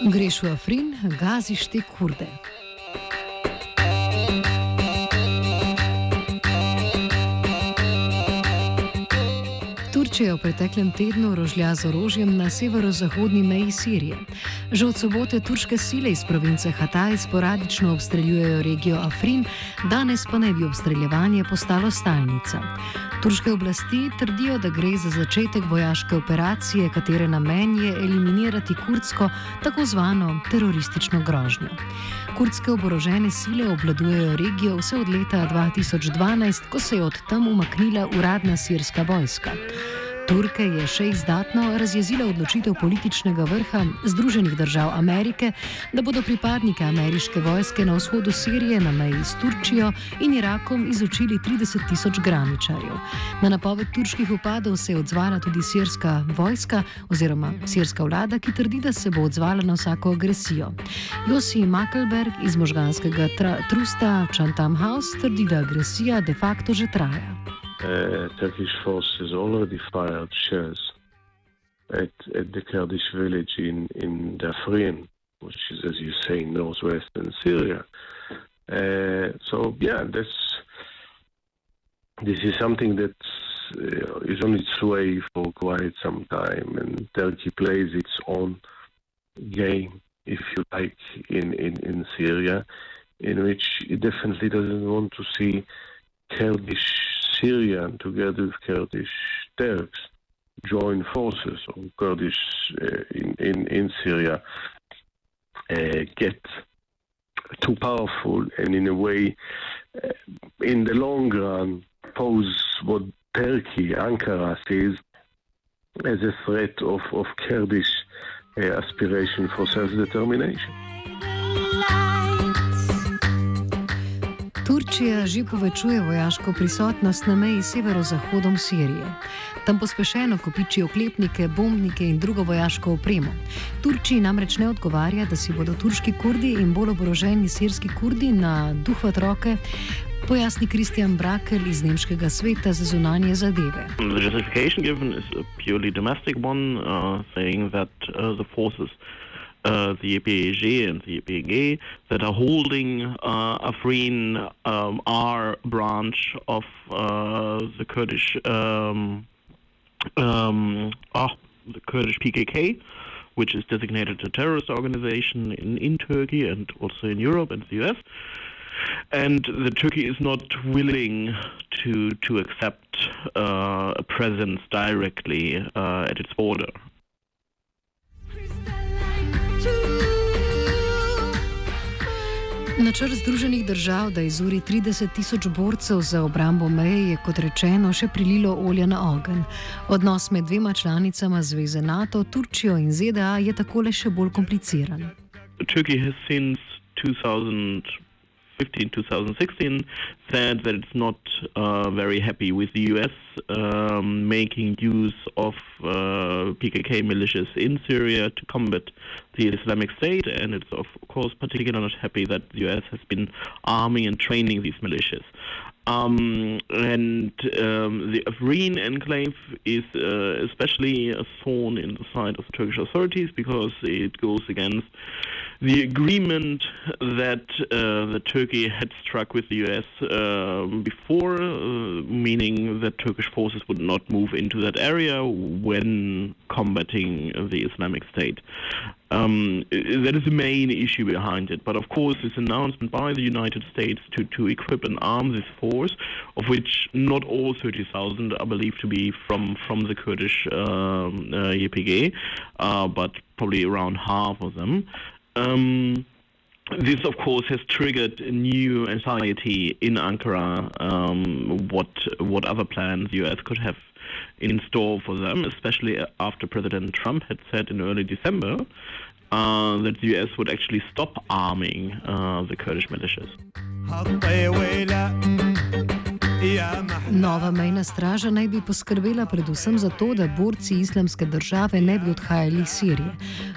Greš v Afrin, gaziš te kurde. Turčija v preteklem tednu rožlja z orožjem na severozahodni meji Sirije. Že od sobote turške sile iz province Hataj sporadično obstreljujejo regijo Afrin, danes pa naj bi obstreljevanje postalo stalnica. Turške oblasti trdijo, da gre za začetek vojaške operacije, katere namen je eliminirati kurdsko, tako zvano teroristično grožnjo. Kurdske oborožene sile obvladujejo regijo vse od leta 2012, ko se je od tam umaknila uradna sirska vojska. Turke je še izdatno razjezila odločitev političnega vrha Združenih držav Amerike, da bodo pripadnike ameriške vojske na vzhodu Sirije na meji s Turčijo in Irakom izučili 30 tisoč graničarjev. Na napoved turških upadov se je odzvala tudi sirska vojska oziroma sirska vlada, ki trdi, da se bo odzvala na vsako agresijo. Josi Makelberg iz možganskega trusta Chantam House trdi, da agresija de facto že traja. Uh, Turkish forces already fired shells at, at the Kurdish village in, in Dafrin, which is, as you say, northwestern Syria. Uh, so, yeah, this, this is something that uh, is on its way for quite some time, and Turkey plays its own game, if you like, in, in, in Syria, in which it definitely doesn't want to see Kurdish Syrian together with Kurdish Turks join forces or Kurdish uh, in, in, in Syria uh, get too powerful and in a way uh, in the long run pose what Turkey, Ankara sees as a threat of, of Kurdish uh, aspiration for self-determination. Turčija že povečuje vojaško prisotnost na meji severozahodom Sirije. Tam pospešeno kopiči oklepnike, bombnike in drugo vojaško opremo. Turčiji namreč ne odgovarja, da si bodo turški kurdi in bolj oboroženi sirski kurdi na duhvat roke. Pojasni Kristjan Brakel iz Nemškega sveta za zunanje zadeve. The justification given is a purely domestic one, uh, saying that uh, the forces uh, the EPG and the EPG that are holding uh, Afrin um, a branch of uh, the Kurdish um, um, oh, the Kurdish PKK, which is designated a terrorist organization in, in Turkey and also in Europe and the US. And the Turkey is not willing to to accept uh, a presence directly uh, at its border. Načrt Združenih držav, da izuri 30 tisoč borcev za obrambo meje, je kot rečeno še prililo olja na ogenj. Odnos med dvema članicama zveze NATO, Turčijo in ZDA je takole še bolj kompliciran. Turkey has since 2015-2016 said that it's not uh, very happy with the US um, making use of uh, PKK militias in Syria to combat the Islamic State, and it's of course particularly not happy that the US has been arming and training these militias. Um, and um, the Afrin enclave is uh, especially a thorn in the side of the Turkish authorities because it goes against the agreement that uh, Turkey had struck with the US um, before, uh, meaning that Turkish forces would not move into that area when combating the Islamic State. Um, that is the main issue behind it. But of course, this announcement by the United States to, to equip and arm this force, of which not all 30,000 are believed to be from, from the Kurdish um, uh, YPG, uh, but probably around half of them. Um, this, of course, has triggered a new anxiety in Ankara. Um, what what other plans the US could have in store for them, especially after President Trump had said in early December uh, that the US would actually stop arming uh, the Kurdish militias. Nova mejna straža naj bi poskrbela predvsem za to, da borci islamske države ne bi odhajali iz Sirije.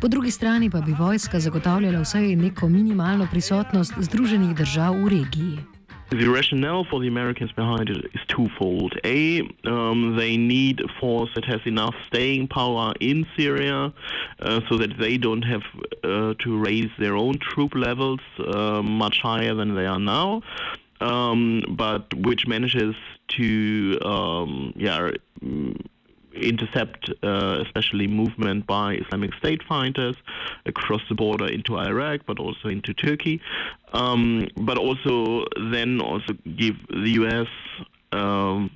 Po drugi strani pa bi vojska zagotavljala vsaj neko minimalno prisotnost Združenih držav v regiji. The rationale for the Americans behind it is twofold. A, um, they need a force that has enough staying power in Syria uh, so that they don't have uh, to raise their own troop levels uh, much higher than they are now. um, but which manages to um, yeah intercept uh, especially movement by Islamic State fighters across the border into Iraq, but also into Turkey, um, but also then also give the U.S. Um,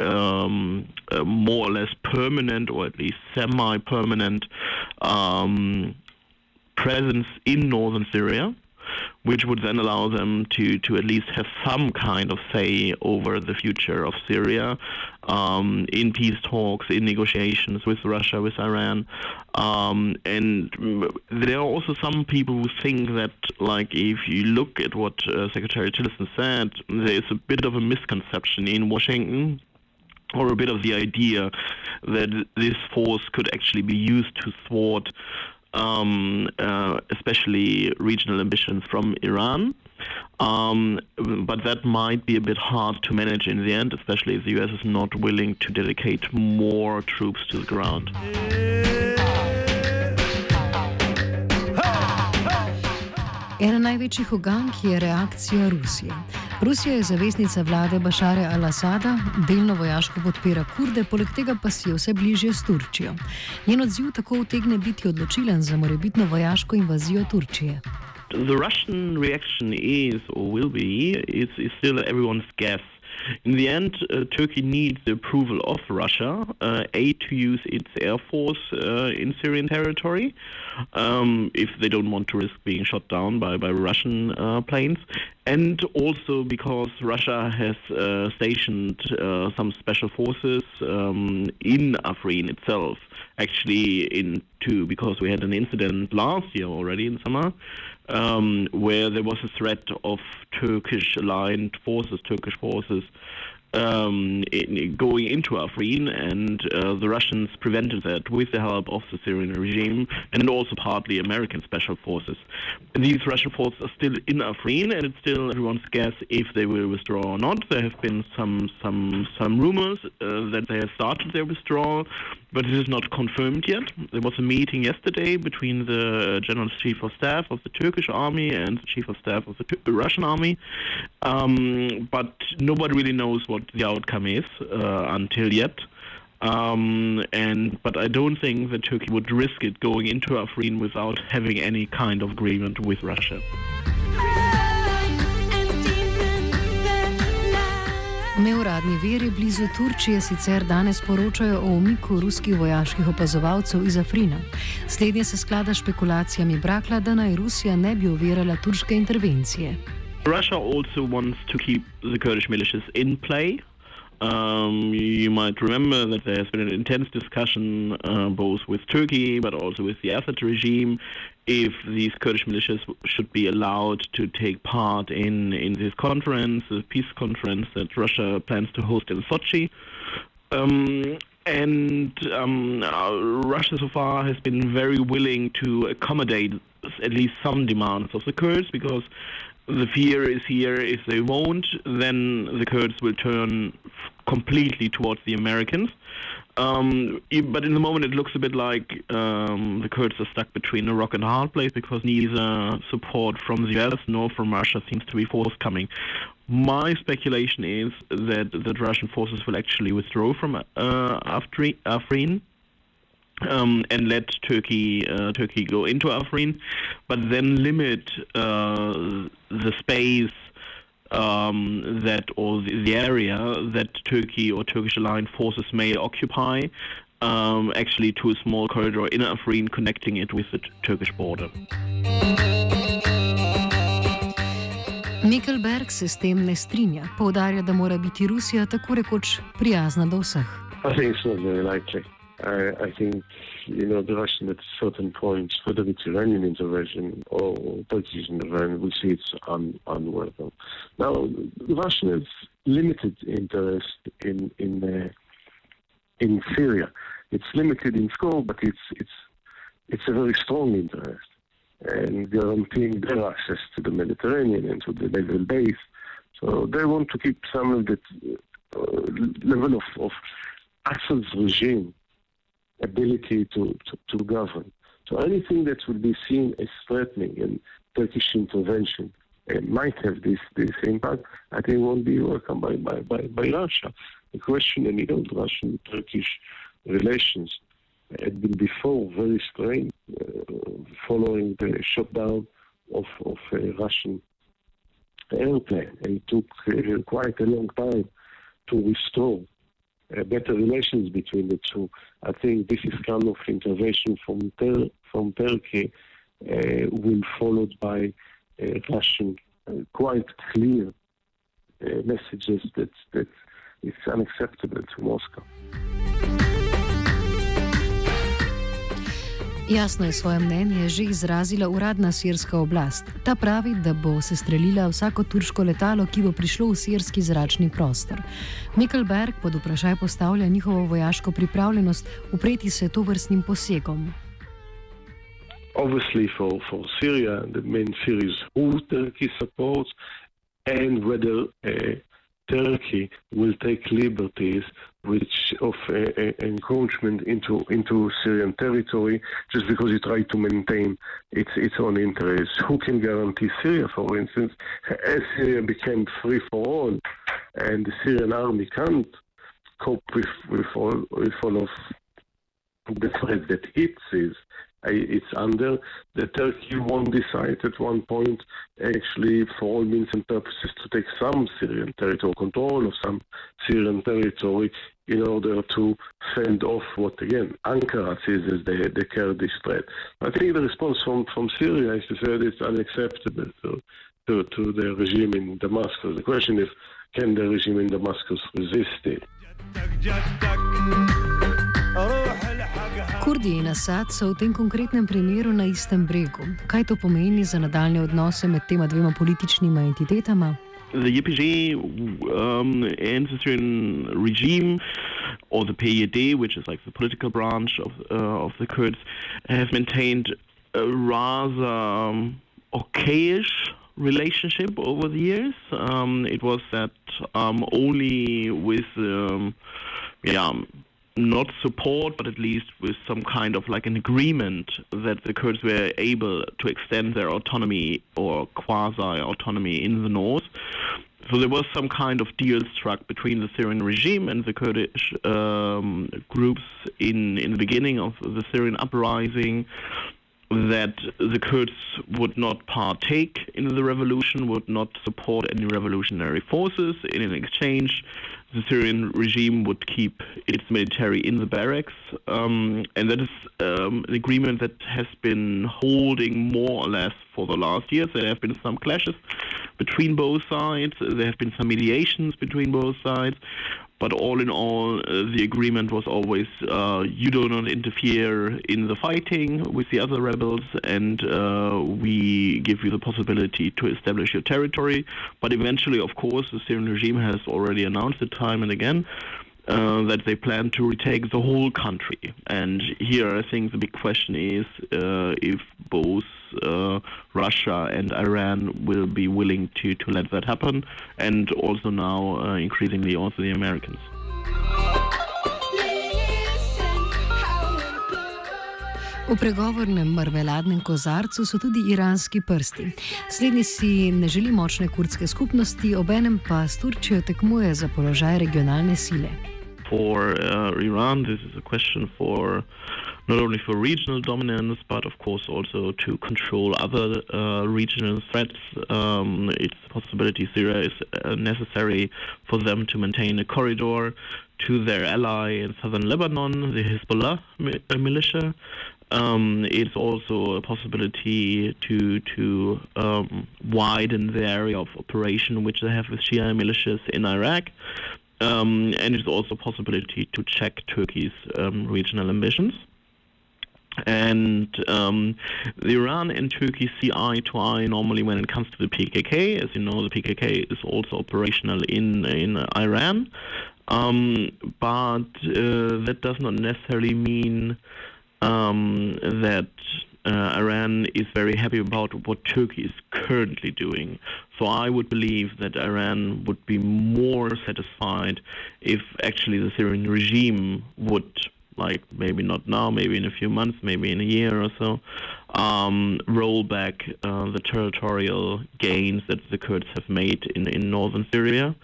um, more or less permanent, or at least semi-permanent um, presence in northern Syria which would then allow them to, to at least have some kind of say over the future of Syria um, in peace talks, in negotiations with Russia, with Iran. Um, and there are also some people who think that, like, if you look at what uh, Secretary Tillerson said, there is a bit of a misconception in Washington or a bit of the idea that this force could actually be used to thwart um, uh, especially regional ambitions from Iran. Um, but that might be a bit hard to manage in the end, especially if the US is not willing to dedicate more troops to the ground. Ena največjih ugank je reakcija Rusije. Rusija je zaveznica vlade Bašare al-Assada, delno vojaško podpira kurde, poleg tega pa si je vse bližje s Turčijo. Njen odziv tako utegne biti odločilen za morebitno vojaško invazijo Turčije. The Russian reaction is, or will be, is, is still everyone's guess. In the end, uh, Turkey needs the approval of Russia, uh, A, to use its air force uh, in Syrian territory, um, if they don't want to risk being shot down by, by Russian uh, planes, and also because Russia has uh, stationed uh, some special forces um, in Afrin itself, actually into because we had an incident last year already in summer um, where there was a threat of Turkish aligned forces, Turkish forces um, in, going into Afrin, and uh, the Russians prevented that with the help of the Syrian regime and also partly American special forces. These Russian forces are still in Afrin, and it's still everyone's guess if they will withdraw or not. There have been some some some rumors uh, that they have started their withdrawal, but it is not confirmed yet. There was a meeting yesterday between the General Chief of Staff of the Turkish army and the Chief of Staff of the Russian army, um, but nobody really knows what the outcome is uh, until yet. Um, and but I don't think that Turkey would risk it going into Afrin without having any kind of agreement with Russia. Neuradni veri blizu Turčije sicer danes poročajo o umiku ruskih vojaških opazovalcev iz Afrina. Slednje se sklada špekulacijami Brakla, da naj Rusija ne bi ovirala turške intervencije. Russia also wants to keep the Kurdish militias in play. Um, you might remember that there has been an intense discussion uh, both with Turkey but also with the Assad regime if these Kurdish militias should be allowed to take part in, in this conference, the peace conference that Russia plans to host in Sochi. Um, and um, uh, Russia so far has been very willing to accommodate at least some demands of the Kurds because the fear is here if they won't, then the Kurds will turn completely towards the Americans. Um, but in the moment, it looks a bit like um, the Kurds are stuck between a rock and a hard place because neither support from the US nor from Russia seems to be forthcoming. My speculation is that the Russian forces will actually withdraw from uh, Afrin. Um, and let Turkey uh, Turkey go into Afrin, but then limit uh, the space um, that or the area that Turkey or Turkish aligned forces may occupy. Um, actually, to a small corridor in Afrin, connecting it with the Turkish border. Mikkelberg se s tem ne strinja, poudarja, da mora biti Rusija tako rekoč prijazna do vseh. I think it's not very likely. I, I think you know, the Russian at certain points, whether it's Iranian intervention or Turkish intervention, we see it's un, unworkable. Now, the Russian has limited interest in in uh, in Syria. It's limited in scope, but it's it's it's a very strong interest, and guaranteeing their access to the Mediterranean and to the naval base. So they want to keep some of the uh, level of, of Assad's regime ability to, to, to govern. So anything that would be seen as threatening and Turkish intervention uh, might have this, this impact, I think won't be welcomed by, by, by, by Russia. The question in Iran Russian Turkish relations had been before very strained uh, following the shutdown of, of a Russian airplane. And it took uh, quite a long time to restore better relations between the two. I think this is kind of intervention from from Turkey uh, will followed by uh, Russian uh, quite clear uh, messages that that it's unacceptable to Moscow. Jasno je svoje mnenje že izrazila uradna sirska oblast. Ta pravi, da bo se streljila vsako turško letalo, ki bo prišlo v sirski zračni prostor. Mikkelberg pod vprašaj postavlja njihovo vojaško pripravljenost upreti se to vrstnim posegom. Obviously, for, for Syria, the main fear is who Turkey supports and whether uh, Turkey will take liberties which of uh, uh, encroachment into into Syrian territory just because it tried to maintain its its own interests. Who can guarantee Syria, for instance, as Syria became free for all, and the Syrian army can't cope with with all with all of the threat that it sees it's under. The Turkey won't decide at one point, actually, for all means and purposes, to take some Syrian territorial control of some Syrian territory in order to fend off what, again, Ankara sees as the, the Kurdish threat. I think the response from, from Syria is to say that it's unacceptable to, to, to the regime in Damascus. The question is, can the regime in Damascus resist it? Kurdi in Asad so v tem konkretnem primeru na istem bregu. Kaj to pomeni za nadaljne odnose med tema dvema političnima entitetama? The YPG um, and the Syrian regime, or the PYD, which is like the political branch of, uh, of the Kurds, have maintained a rather um, okayish relationship over the years. Um, it was that um, only with um, yeah, not support, but at least with some kind of like an agreement that the Kurds were able to extend their autonomy or quasi autonomy in the north. So there was some kind of deal struck between the Syrian regime and the Kurdish um, groups in in the beginning of the Syrian uprising that the Kurds would not partake in the revolution, would not support any revolutionary forces. In exchange, the Syrian regime would keep its military in the barracks. Um, and that is um, an agreement that has been holding more or less for the last years. There have been some clashes between both sides, there have been some mediations between both sides. But all in all, uh, the agreement was always uh, you do not interfere in the fighting with the other rebels, and uh, we give you the possibility to establish your territory. But eventually, of course, the Syrian regime has already announced it time and again uh, that they plan to retake the whole country. And here, I think the big question is uh, if both uh, Russia and Iran will be willing to, to let that happen, and also now uh, increasingly also the Americans. V pregovornem marmeladnem kozarcu so tudi iranski prsti. Slednji si ne želi močne kurdske skupnosti, obenem pa s Turčijo tekmuje za položaj regionalne sile. For uh, Iran, this is a question for not only for regional dominance, but of course also to control other uh, regional threats. Um, it's a possibility Syria is uh, necessary for them to maintain a corridor to their ally in southern Lebanon, the Hezbollah mi- militia. Um, it's also a possibility to to um, widen the area of operation which they have with Shia militias in Iraq. Um, and it's also a possibility to check Turkey's um, regional ambitions. And um, the Iran and Turkey see eye to eye normally when it comes to the PKK. As you know, the PKK is also operational in in Iran, um, but uh, that does not necessarily mean um, that uh, Iran is very happy about what Turkey is currently doing. So I would believe that Iran would be more satisfied if actually the Syrian regime would, like maybe not now, maybe in a few months, maybe in a year or so, um, roll back uh, the territorial gains that the Kurds have made in, in northern Syria.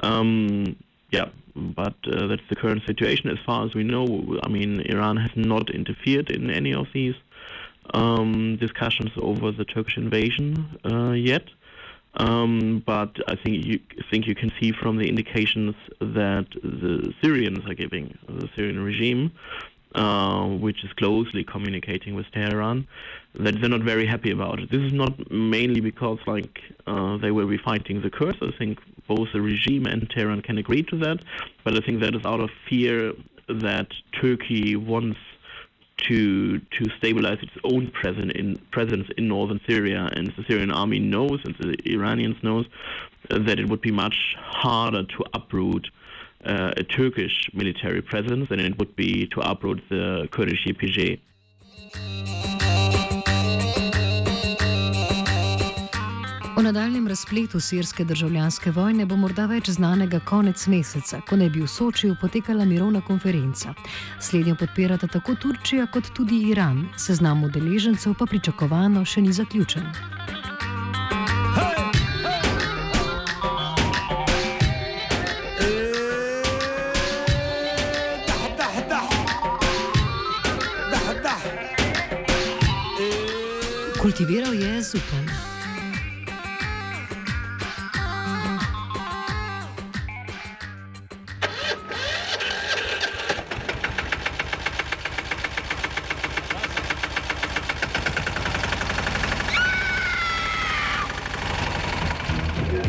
Um, yeah, but uh, that's the current situation. As far as we know, I mean, Iran has not interfered in any of these um, discussions over the Turkish invasion uh, yet. Um, but I think you think you can see from the indications that the Syrians are giving the Syrian regime, uh, which is closely communicating with Tehran, that they're not very happy about it. This is not mainly because like uh, they will be fighting the Kurds. I think both the regime and Tehran can agree to that, but I think that is out of fear that Turkey wants to to stabilize its own presence in presence in northern Syria, and the Syrian army knows, and the Iranians knows, that it would be much harder to uproot uh, a Turkish military presence than it would be to uproot the Kurdish YPG. Nadaljem razpletu sirske državljanske vojne bo morda več znanega konec meseca, ko naj bi v Sočiju potekala mirovna konferenca. Slednjo podpirata tako Turčija kot tudi Iran, seznam udeležencev pa pričakovano še ni zaključen. Kultiviral je zupan.